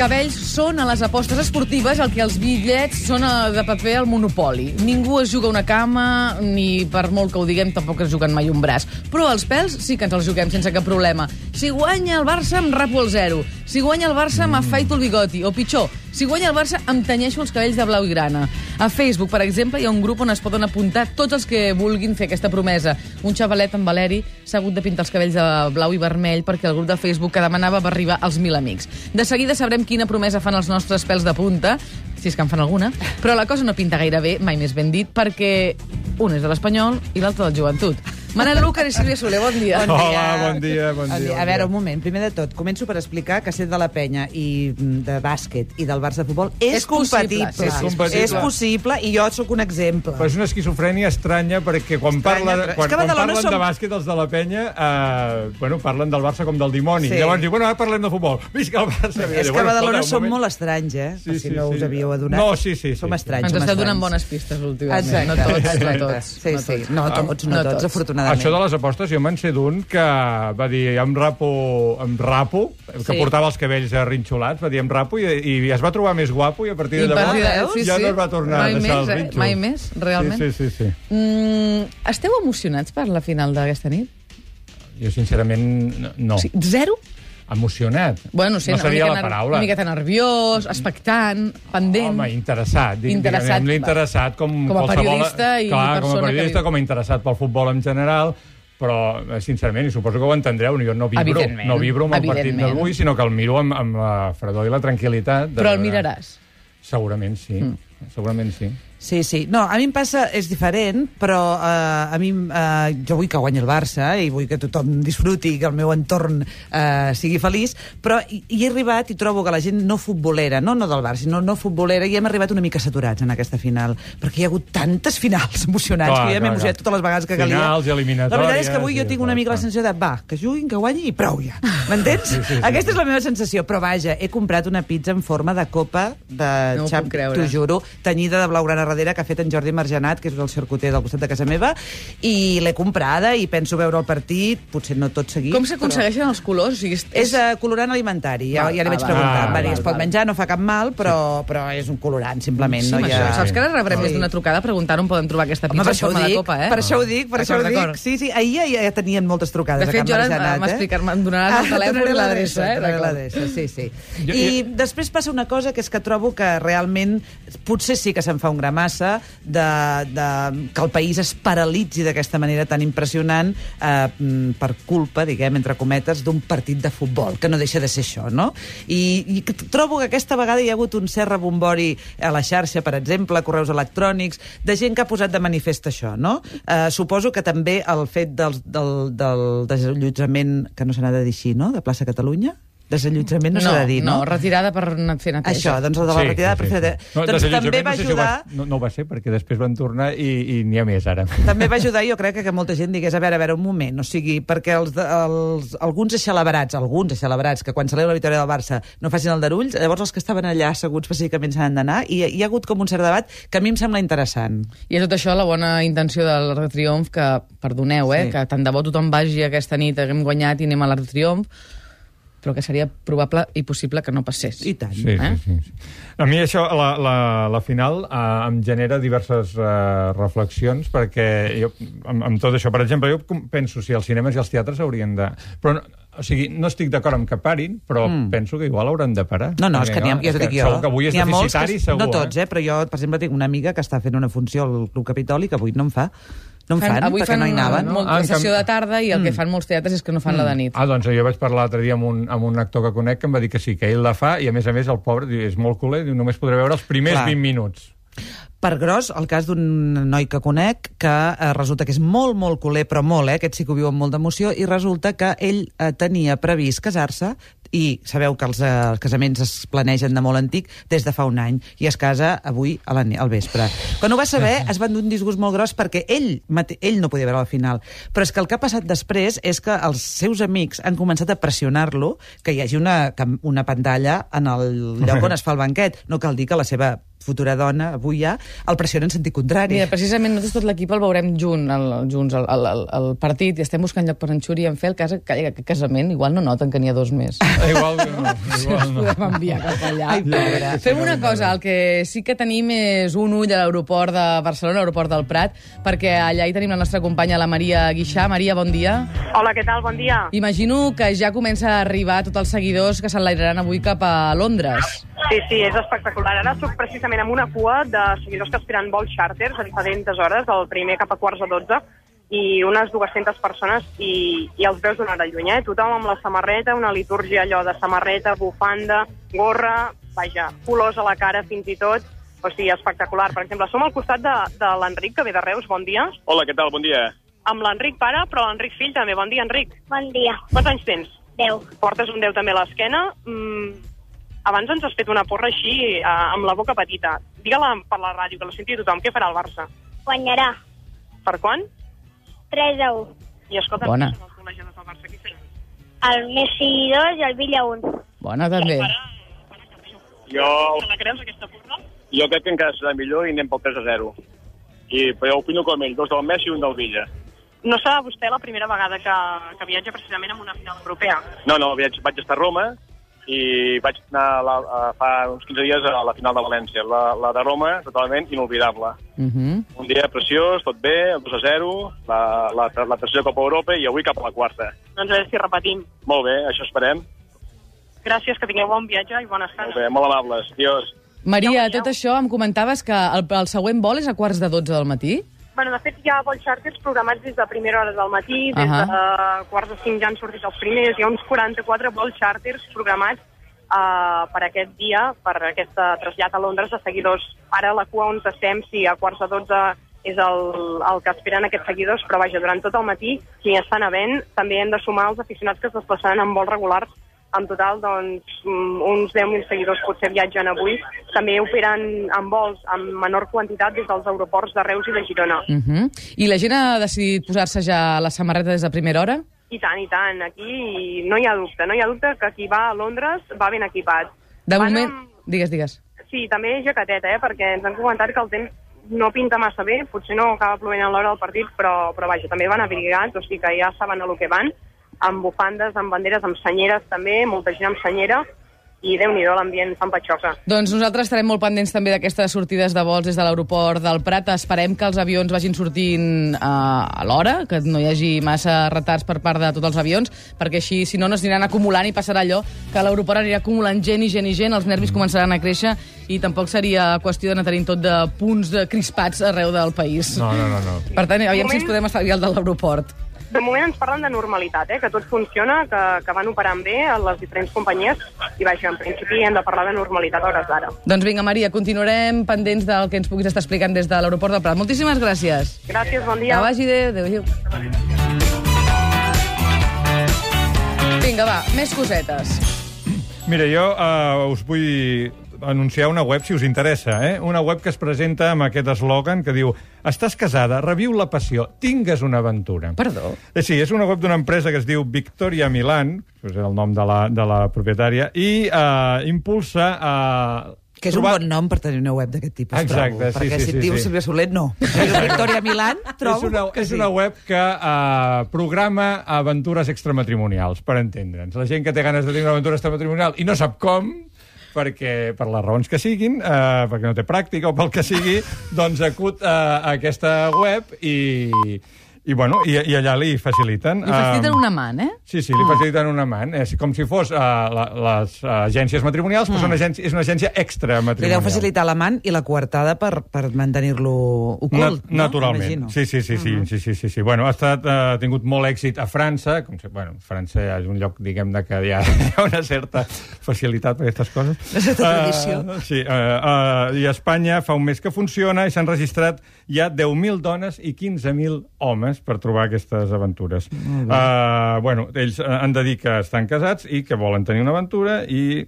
Cabells són a les apostes esportives el que els bitllets són de paper al Monopoli. Ningú es juga una cama, ni per molt que ho diguem, tampoc es juguen mai un braç. Però els pèls sí que ens els juguem sense cap problema. Si guanya el Barça, em rapo el zero. Si guanya el Barça, m'afaito el bigoti. O pitjor, si guanya el Barça, em tenyeixo els cabells de blau i grana. A Facebook, per exemple, hi ha un grup on es poden apuntar tots els que vulguin fer aquesta promesa. Un xavalet, en Valeri, s'ha hagut de pintar els cabells de blau i vermell perquè el grup de Facebook que demanava va arribar als 1.000 amics. De seguida sabrem quina promesa fan els nostres pèls de punta, si és que en fan alguna, però la cosa no pinta gaire bé, mai més ben dit, perquè un és de l'Espanyol i l'altre del Joventut. Manel Lúcar i Sílvia Soler, bon dia. Bon dia. Hola, bon dia, bon dia, bon A veure, un moment. Primer de tot, començo per explicar que ser de la penya i mm, de bàsquet i del Barça de futbol és, És compatible. sí, sí, és possible. És possible i jo sóc un exemple. Però és una esquizofrènia estranya perquè quan, Estranya, parla, quan, quan parlen som- de bàsquet els de la penya, eh, bueno, parlen del Barça com del dimoni. Sí. Llavors diu, bueno, ara parlem de futbol. Visca el Barça. És que a Badalona som molt estranys, eh? Sí, per si sí, no sí. us havíeu adonat. No, sí, sí, sí. Som estranys, Ens està donant bones pistes últimament. Exacte. No tots, no tots. Sí, no sí. No tots, no, tots, tots. Afortunadament. Això de les apostes, jo me'n sé d'un que va dir, em rapo, em rapo, que Sí. portava els cabells arrinxolats, va dir, em rapo, i, i es va trobar més guapo, i a partir I de a partir llavors de- sí, ja sí. no es va tornar Mai a deixar més, el eh? rinxo. Mai més, realment. Sí, sí, sí. sí. Mm, esteu emocionats per la final d'aquesta nit? Jo, sincerament, no. O sigui, zero? Emocionat. Bueno, no sé, no seria la paraula. una miqueta nerviós, expectant, pendent. Home, interessat. Interessat, Diguem-li va. interessat com, Com a periodista i clar, com a persona que periodista, viu. com a interessat pel futbol en general, però, eh, sincerament, i suposo que ho entendreu, jo no vibro, no vibro amb el partit d'avui, sinó que el miro amb, amb la fredor i la tranquil·litat. De, Però el miraràs. Segurament sí, mm. segurament sí. Sí, sí. No, a mi em passa, és diferent, però eh, a mi, eh, jo vull que guanyi el Barça i vull que tothom disfruti, que el meu entorn eh, sigui feliç, però hi, hi he arribat i trobo que la gent no futbolera, no, no del Barça, sinó no futbolera, i hem arribat una mica saturats en aquesta final, perquè hi ha hagut tantes finals emocionants Clar, que ja m'he emocionat totes les vegades que calia. Finals i eliminatòries, La veritat és que avui jo i tinc una mica la sensació de, va, que juguin, que guanyi i prou ja. M'entens? Sí, sí, sí. Aquesta és la meva sensació, però vaja, he comprat una pizza en forma de copa de No xap, t'ho juro, tenyida de blaugrana darrere, que ha fet en Jordi Margenat, que és el circuiter del costat de casa meva, i l'he comprada i penso veure el partit, potser no tot seguit. Com s'aconsegueixen els colors? O sigui, és, Però... És uh, colorant alimentari, ja, Val, ja li ah, vaig preguntar. val, Em va dir, val, es pot menjar, no fa cap mal, però, però és un colorant, simplement. Sí, no hi això. ha... Saps que ara rebrem Sí. més d'una trucada preguntant on poden trobar aquesta Home, pizza per en això ho de dic, copa, eh? per això ho dic, per això ho dic. Sí, sí, ahir ja, ja tenien moltes trucades De fet, a jo Can ara Margenat, eh? m'explicar- me'n donaràs el Ah, telèfon i l'adreça, eh? l'adreça, sí, sí. Jo- I jo- després passa una cosa que és que trobo que realment potser sí que se'n fa un gramassa de, de, que el país es paralitzi d'aquesta manera tan impressionant eh, mm, per culpa, diguem, entre cometes, d'un partit de futbol, que no deixa de ser això, no? I, i trobo que aquesta vegada hi ha hagut un cert rebombori a la xarxa, per exemple, correus electrònics, de gent que ha posat de manifest això, no? Eh, suposo que també el fet del, del, del desallotjament, que no se n'ha de dir així, no?, de plaça Catalunya? Desallotjament no, s'ha de dir, no? No, retirada per anar fer neteja. Això, doncs el de la retirada per fer... No, doncs també va no sé si ho ajudar... va- no, no ho va ser, perquè després van tornar i, i n'hi ha més, ara. També va ajudar, jo crec, que, que molta gent digués, a veure, a veure, un moment, o sigui, perquè els, els, alguns eixelebrats, alguns eixelebrats, que quan celebra la victòria del Barça no facin el darulls, llavors els que estaven allà asseguts pacíficament s'han d'anar, i hi ha hagut com un cert debat que a mi em sembla interessant. I és tot això la bona intenció de l'Arc de Triomf, que, perdoneu, eh, Sí. que tant de bo tothom vagi aquesta nit, haguem guanyat i anem a l'Arc de Triomf, però que seria probable i possible que no passés. I tant. Sí, Eh? sí, sí, sí. A mi això, la, la, la final, eh, em genera diverses eh, reflexions, perquè jo, amb, amb tot això, per exemple, jo penso si els cinemes i els teatres haurien de... Però, no, o sigui, no estic d'acord amb que parin, però mm. penso que igual hauran de parar. No, no, és que n'hi ha, ja t'ho dic jo. Segur que avui és N'hi ha molts deficitari, que, segur. No tots, eh? però jo, per exemple, tinc una amiga que està fent una funció al Club Capitoli que avui no em fa. No em fan, avui perquè fan no hi anaven. una, molta Ah, en sessió de tarda i el que fan molts teatres és que no fan la de nit. Ah, doncs jo vaig parlar l'altre dia amb un, amb un actor que conec que em va dir que sí, que ell la fa, i a més a més el pobre diu, és molt culer, diu, només podré veure els primers Clar. 20 minuts. Per gros, el cas d'un noi que conec, que eh, resulta que és molt, molt culer, però molt, eh? aquest sí que ho viu amb molta emoció, i resulta que ell eh, tenia previst casar-se i sabeu que els, eh, els casaments es planegen de molt antic des de fa un any i es casa avui a la, al vespre. Quan ho va saber es va dur un disgust molt gros perquè ell, mate- ell no podia veure la final. Però és que el que ha passat després és que els seus amics han començat a pressionar-lo que hi hagi una, una pantalla en el lloc on es fa el banquet. No cal dir que la seva futura dona, avui ja, el pressiona en sentit contrari. Mira, precisament nosaltres tot l'equip el veurem junt, el, junts al, al, al, al partit i estem buscant lloc per en Xuri i en Fel, que, que, que casament igual no noten que n'hi ha dos més. Igual que no, igual no. podem enviar cap allà. Ai. Fem una cosa, el que sí que tenim és un ull a l'aeroport de Barcelona, l'aeroport del Prat, perquè allà hi tenim la nostra companya, la Maria Guixà. Maria, bon dia. Hola, què tal? Bon dia. Imagino que ja comença a arribar tots els seguidors que s'enlairaran avui cap a Londres. Sí, sí, és espectacular. Ara soc precisament amb una cua de seguidors que esperen vols xàrters a diferents hores, el primer cap a quarts de 12, i unes 200 persones, i, i els veus d'una hora lluny, eh? Tothom amb la samarreta, una litúrgia allò de samarreta, bufanda, gorra, vaja, colors a la cara fins i tot, o sigui, espectacular. Per exemple, som al costat de, de l'Enric, que ve de Reus, bon dia, Hola, què tal? Bon dia. amb l'Enric pare, però l'Enric fill també. Bon dia, Enric. Bon dia. Quants anys tens? 10. Portes un 10 també a l'esquena. Mm, abans ens has fet una porra així, eh, amb la boca petita. Digue-la per la ràdio, que la senti tothom. Què farà el Barça? Guanyarà. Per quan? 3 a 1. I escolta, Bona. els del Barça? Qui seran? El Messi 2 i el Villa 1. Bona, també. Jo, Te la creus, aquesta porra? jo crec que encara serà millor i anem pel 3 a 0. I, però jo opino com ell, dos del Messi i un del Villa. No serà vostè la primera vegada que, que viatja precisament en una final europea. No, no, vaig, vaig estar a Roma i vaig anar a la, a, fa uns 15 dies a la final de València. La, la de Roma, totalment inolvidable. Uh -huh. Un dia preciós, tot bé, el 2 a 0, la, la, la tercera Copa Europa i avui cap a la quarta. Doncs a veure si repetim. Molt bé, això esperem. Gràcies, que tingueu bon viatge i bones Molt cases. bé, molt amables. Adiós. Maria, tot això em comentaves que el, el següent vol és a quarts de 12 del matí? Bueno, de fet, hi ha vols xàrters programats des de primera hora del matí, des Ahà. de uh, quarts de cinc ja han sortit els primers, hi ha uns 44 vols xàrters programats uh, per aquest dia, per aquest uh, trasllat a Londres de seguidors. Ara la cua on estem, si a quarts de 12 és el, el que esperen aquests seguidors, però vaja, durant tot el matí, si estan havent, també hem de sumar els aficionats que es desplaçaran en vols regulars en total, doncs, mm, uns 10.000 seguidors potser viatgen avui. També operen en vols en menor quantitat des dels aeroports de Reus i de Girona. Uh -huh. I la gent ha decidit posar-se ja la samarreta des de primera hora? I tant, i tant. Aquí no hi ha dubte. No hi ha dubte que qui va a Londres va ben equipat. De Van moment... amb- Digues, digues. Sí, també jaqueteta, eh? perquè ens han comentat que el temps no pinta massa bé, potser no acaba plovent a l'hora del partit, però, però vaja, també van abrigats, o sigui que ja saben a lo que van, amb bufandes, amb banderes, amb senyeres també, molta gent amb senyera, i déu-n'hi-do, l'ambient fa empatxoca. Doncs nosaltres estarem molt pendents també d'aquestes sortides de vols des de l'aeroport del Prat. Esperem que els avions vagin sortint uh, a l'hora, que no hi hagi massa retards per part de tots els avions, perquè així, si no, no s'aniran acumulant i passarà allò que l'aeroport anirà acumulant gent i gent i gent, els nervis començaran a créixer i tampoc seria qüestió d'anar tenint tot de punts de crispats arreu del país. No, no, no. no. Per tant, aviam si ens podem estalviar el de l'aeroport. De moment ens parlen de normalitat, eh? que tot funciona, que, que van operant bé a les diferents companyies, i vaja, en principi hem de parlar de normalitat a hores d'ara. Doncs vinga, Maria, continuarem pendents del que ens puguis estar explicant des de l'aeroport del Prat. Moltíssimes gràcies. Gràcies, bon Que dia. vagi bé, adéu. Vinga, va, més cosetes. Mira, jo uh, us vull anunciar una web, si us interessa, eh? una web que es presenta amb aquest eslògan que diu Estàs casada, reviu la passió, tingues una aventura. Perdó. Eh, sí, és una web d'una empresa que es diu Victoria Milan, que és el nom de la, de la propietària, i uh, impulsa... Uh, Que és un bon nom per tenir una web d'aquest tipus, Exacte, trobo. sí, Perquè sí, si sí, et dius sí. Sílvia Soler, no. Si dius Victoria Milan, trobo és una, que és sí. una web que uh, programa aventures extramatrimonials, per entendre'ns. La gent que té ganes de tenir una aventura extramatrimonial i no sap com, perquè per les raons que siguin, eh, perquè no té pràctica o pel que sigui, doncs acut a, a aquesta web i, i, bueno, i, i allà li faciliten... Li faciliten eh, un amant, eh? Sí, sí, li faciliten un amant. És com si fos uh, la, les uh, agències matrimonials, però mm. agència, és una agència Li extramatrimonial. deu facilitar l'amant i la coartada per, per mantenir-lo ocult, Na no? naturalment. Sí, sí, sí, sí, sí, sí, sí, sí. Bueno, ha estat, uh, ha tingut molt èxit a França, com si, bueno, França és un lloc, diguem-ne, que hi ha, hi ha una certa facilitat per aquestes coses. Una certa tradició. Uh, sí, uh, uh, i a Espanya fa un mes que funciona i s'han registrat ja 10.000 dones i 15.000 homes per trobar aquestes aventures. Uh, bueno, ells eh, han de dir que estan casats i que volen tenir una aventura i,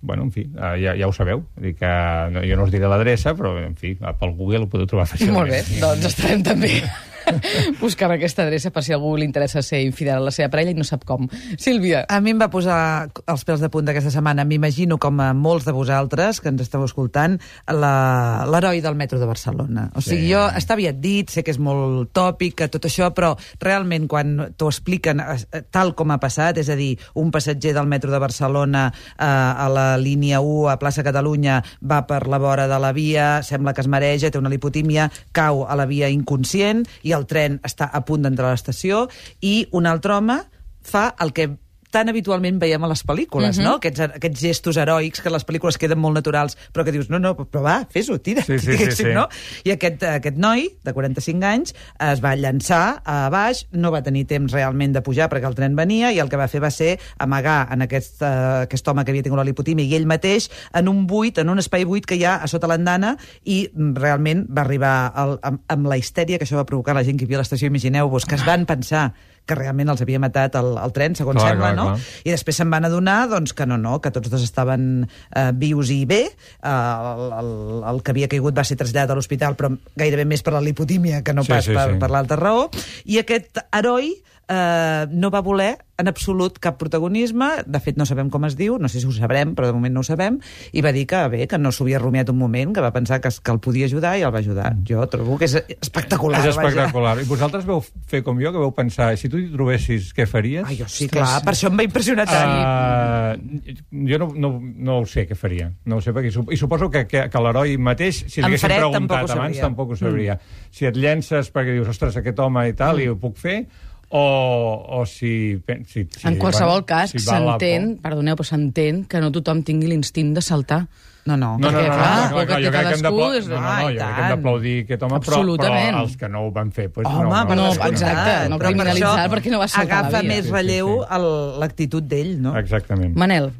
bueno, en fi, uh, ja, ja ho sabeu. Dir que no, jo no us diré l'adreça, però, en fi, pel Google ho podeu trobar fàcilment. Molt bé, doncs estarem també buscant aquesta adreça per si a algú li interessa ser infidel a la seva parella i no sap com. Sílvia. A mi em va posar els pèls de punta aquesta setmana. M'imagino, com a molts de vosaltres que ens esteu escoltant, la- l'heroi del metro de Barcelona. O sigui, Sí. jo, està aviat dit, sé que és molt tòpic, que tot això, però realment quan t'ho expliquen eh, tal com ha passat, és a dir, un passatger del metro de Barcelona eh, a la línia 1 a plaça Catalunya va per la vora de la via, sembla que es mareja, té una lipotímia, cau a la via inconscient i el tren està a punt d'entrar a l'estació i un altre home fa el que tan habitualment veiem a les pel·lícules, Mhm. no? Aquests, aquests gestos heroics que les pel·lícules queden molt naturals, però que dius, no, no, però va, fes-ho, tira, Sí, sí, sí, diguéssim, sí. no? I aquest, aquest noi, de 45 anys, es va llançar a baix, no va tenir temps realment de pujar perquè el tren venia, i el que va fer va ser amagar en aquest, uh, aquest home que havia tingut la lipotímia i ell mateix en un buit, en un espai buit que hi ha a sota l'andana, i mm, realment va arribar al, amb, amb la histèria que això va provocar la gent que hi havia a l'estació, imagineu-vos, que es van pensar que realment els havia matat el, el tren, segons Clar, sembla, clar, no? clar. I després se'n van adonar doncs, que no, no, que tots dos estaven eh, vius i bé. Eh, el, el, el que havia caigut va ser traslladat a l'hospital, però gairebé més per la lipotímia que no Sí, pas sí, per, sí. per l'altra raó. I aquest heroi eh, no va voler en absolut cap protagonisme, de fet no sabem com es diu, no sé si ho sabrem, però de moment no ho sabem, i va dir que bé, que no s'havia rumiat un moment, que va pensar que, que el podia ajudar i el va ajudar. Jo trobo que és espectacular. és vaja. espectacular. I vosaltres veu fer com jo, que veu pensar, si tu t'hi trobessis, què faries? Ai, jo sí, clar, per això em va impressionar tant. Uh, jo no, no, no ho sé què faria. No ho sé, perquè, I suposo que, que, que l'heroi mateix, si l'haguessin preguntat tampoc abans, tampoc ho sabria. Mm. Si et llences perquè dius, ostres, aquest home i tal, mm. i ho puc fer, o, o si, si, si... En qualsevol bueno, cas, si s'entén, perdoneu, però s'entén que no tothom tingui l'instint de saltar. No, no. No, no, no, Perquè, no, clar, no, por clar, que jo té crec que hem és- no, no, no, jo crec que hem d'aplaudir aquest home, però, però els que no ho van fer... Pues, Home, no, per no, descomptat. exacte, no per criminalitzar això perquè no va saltar Agafa la via. més Sí, sí, relleu sí. el- l'actitud d'ell, no? Exactament. Manel,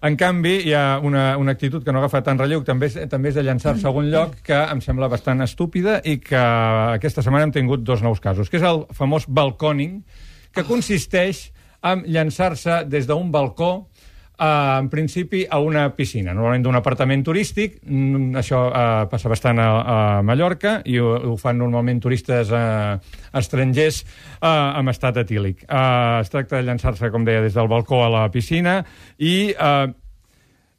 En canvi, hi ha una, una actitud que no agafa tant relleu, també és, també és de llançar-se a algun lloc, que em sembla bastant estúpida i que aquesta setmana hem tingut dos nous casos, que és el famós balconing, que consisteix en llançar-se des d'un balcó en principi a una piscina, normalment d'un apartament turístic. Mm, Això eh, passa bastant a, a Mallorca i ho, ho fan normalment turistes eh, estrangers eh, amb estat etílic. Eh, es tracta de llançar-se, com deia, des del balcó a la piscina i eh,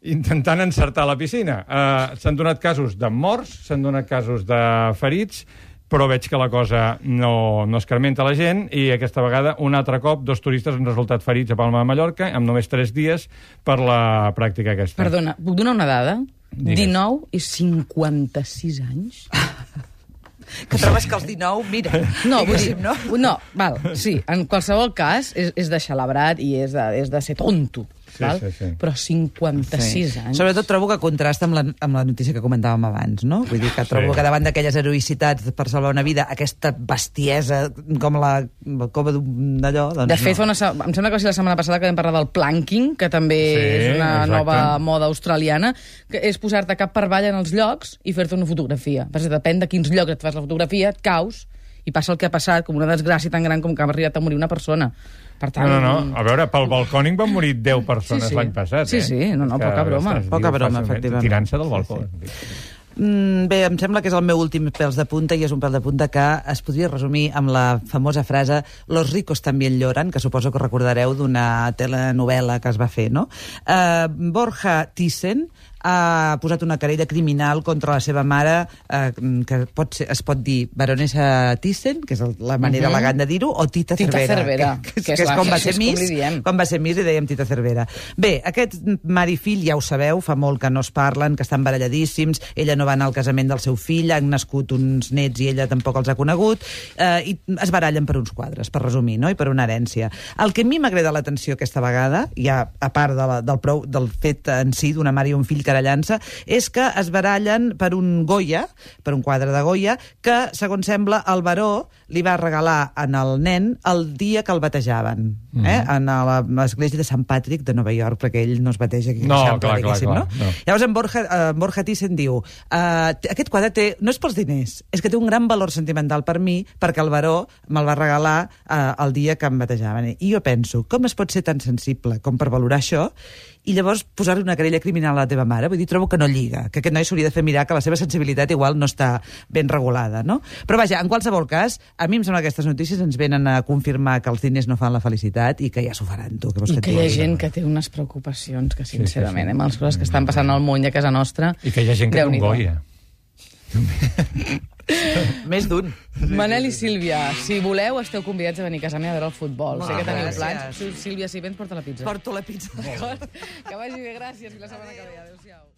intentant encertar la piscina. Uh, s'han donat casos de morts, s'han donat casos de ferits, però veig que la cosa no, no escarmenta la gent i aquesta vegada, un altre cop, dos turistes han resultat ferits a Palma de Mallorca amb només tres dies per la pràctica aquesta. perdona, puc donar una dada? Digues. 19 i 56 anys? Que trobes que els 19, mira, No, vull dir, no? no, val, sí, en qualsevol cas és, és de xalabrat i és de, és de ser tonto, Sí, val? sí, sí. però 56 anys... Sobretot trobo que contrasta amb la, amb la notícia que comentàvem abans, no? Vull dir que trobo Sí. que davant d'aquelles heroïcitats per salvar una vida, aquesta bestiesa com la, la cova d'allò, doncs De fet, fa no. una, se- em sembla que va ser la setmana passada que vam parlar del planking, que també Sí, és una exacte. nova moda australiana, que és posar-te cap per avall en els llocs i fer-te una fotografia. Perquè depèn de quins llocs et fas la fotografia, et caus i passa el que ha passat, com una desgràcia tan gran com que ha arribat a morir una persona. Per tant, No, no, no. A veure, pel balcòning van morir 10 persones Sí, sí. l'any passat, Sí, eh? sí. No, no, Que, poca broma. Poca broma, efectivament. Tirant-se del Sí, balcó. Mm, bé, em sembla que és el meu últim pèls de punta i és un pèl de punta que es podria resumir amb la famosa frase Los ricos también lloran, que suposo que recordareu d'una telenovela que es va fer, no? Uh, Borja Thyssen ha posat una querella criminal contra la seva mare, eh, que pot ser, es pot dir baronessa Thyssen, que és la manera Mhm. elegant de dir-ho, o Tita, Tita Cervera, Cervera, que, que, que és que és com va que ser com Miss, quan va ser Miss li dèiem Tita Cervera. Bé, aquest mare i fill, ja ho sabeu, fa molt que no es parlen, que estan baralladíssims, ella no va anar al casament del seu fill, han nascut uns nets i ella tampoc els ha conegut, eh, i es barallen per uns quadres, per resumir, no? i per una herència. El que a mi m'agrada l'atenció aquesta vegada, ja a part de la, del, prou, del fet en si d'una mare i un fill querellant-se, és que es barallen per un Goya, per un quadre de Goya, que, segons sembla, el baró li va regalar en el nen el dia que el batejaven, Mm. eh? en l'església de Sant Patrick de Nova York, perquè ell no es bateja aquí No, clar, clar, diguéssim, clar, no? no. Llavors en Borja, eh, Borja Thyssen diu uh, aquest quadre té, no és pels diners, és que té un gran valor sentimental per mi perquè el baró me'l va regalar uh, el dia que em batejaven. I jo penso, com es pot ser tan sensible com per valorar això i llavors posar-li una querella criminal a la teva mare. Vull dir, trobo que no lliga, que aquest noi s'hauria de fer mirar que la seva sensibilitat igual no està ben regulada, no? Però vaja, en qualsevol cas, a mi em sembla que aquestes notícies ens venen a confirmar que els diners no fan la felicitat i que ja s'ho faran, tu. Que vols I que que hi ha gent que té unes preocupacions que, sincerament, sí. amb les coses que estan passant al món i a casa nostra... I que hi ha gent que té un Déu-n'hi-do. goia. Més d'un. Manel i Sílvia, si voleu, esteu convidats a venir a casa meva a veure el futbol. sé que teniu plans. Sílvia, si vens, porta la pizza. Porto la pizza. D'acord? Que vagi bé, gràcies. Fins la setmana que ve. Adéu-siau.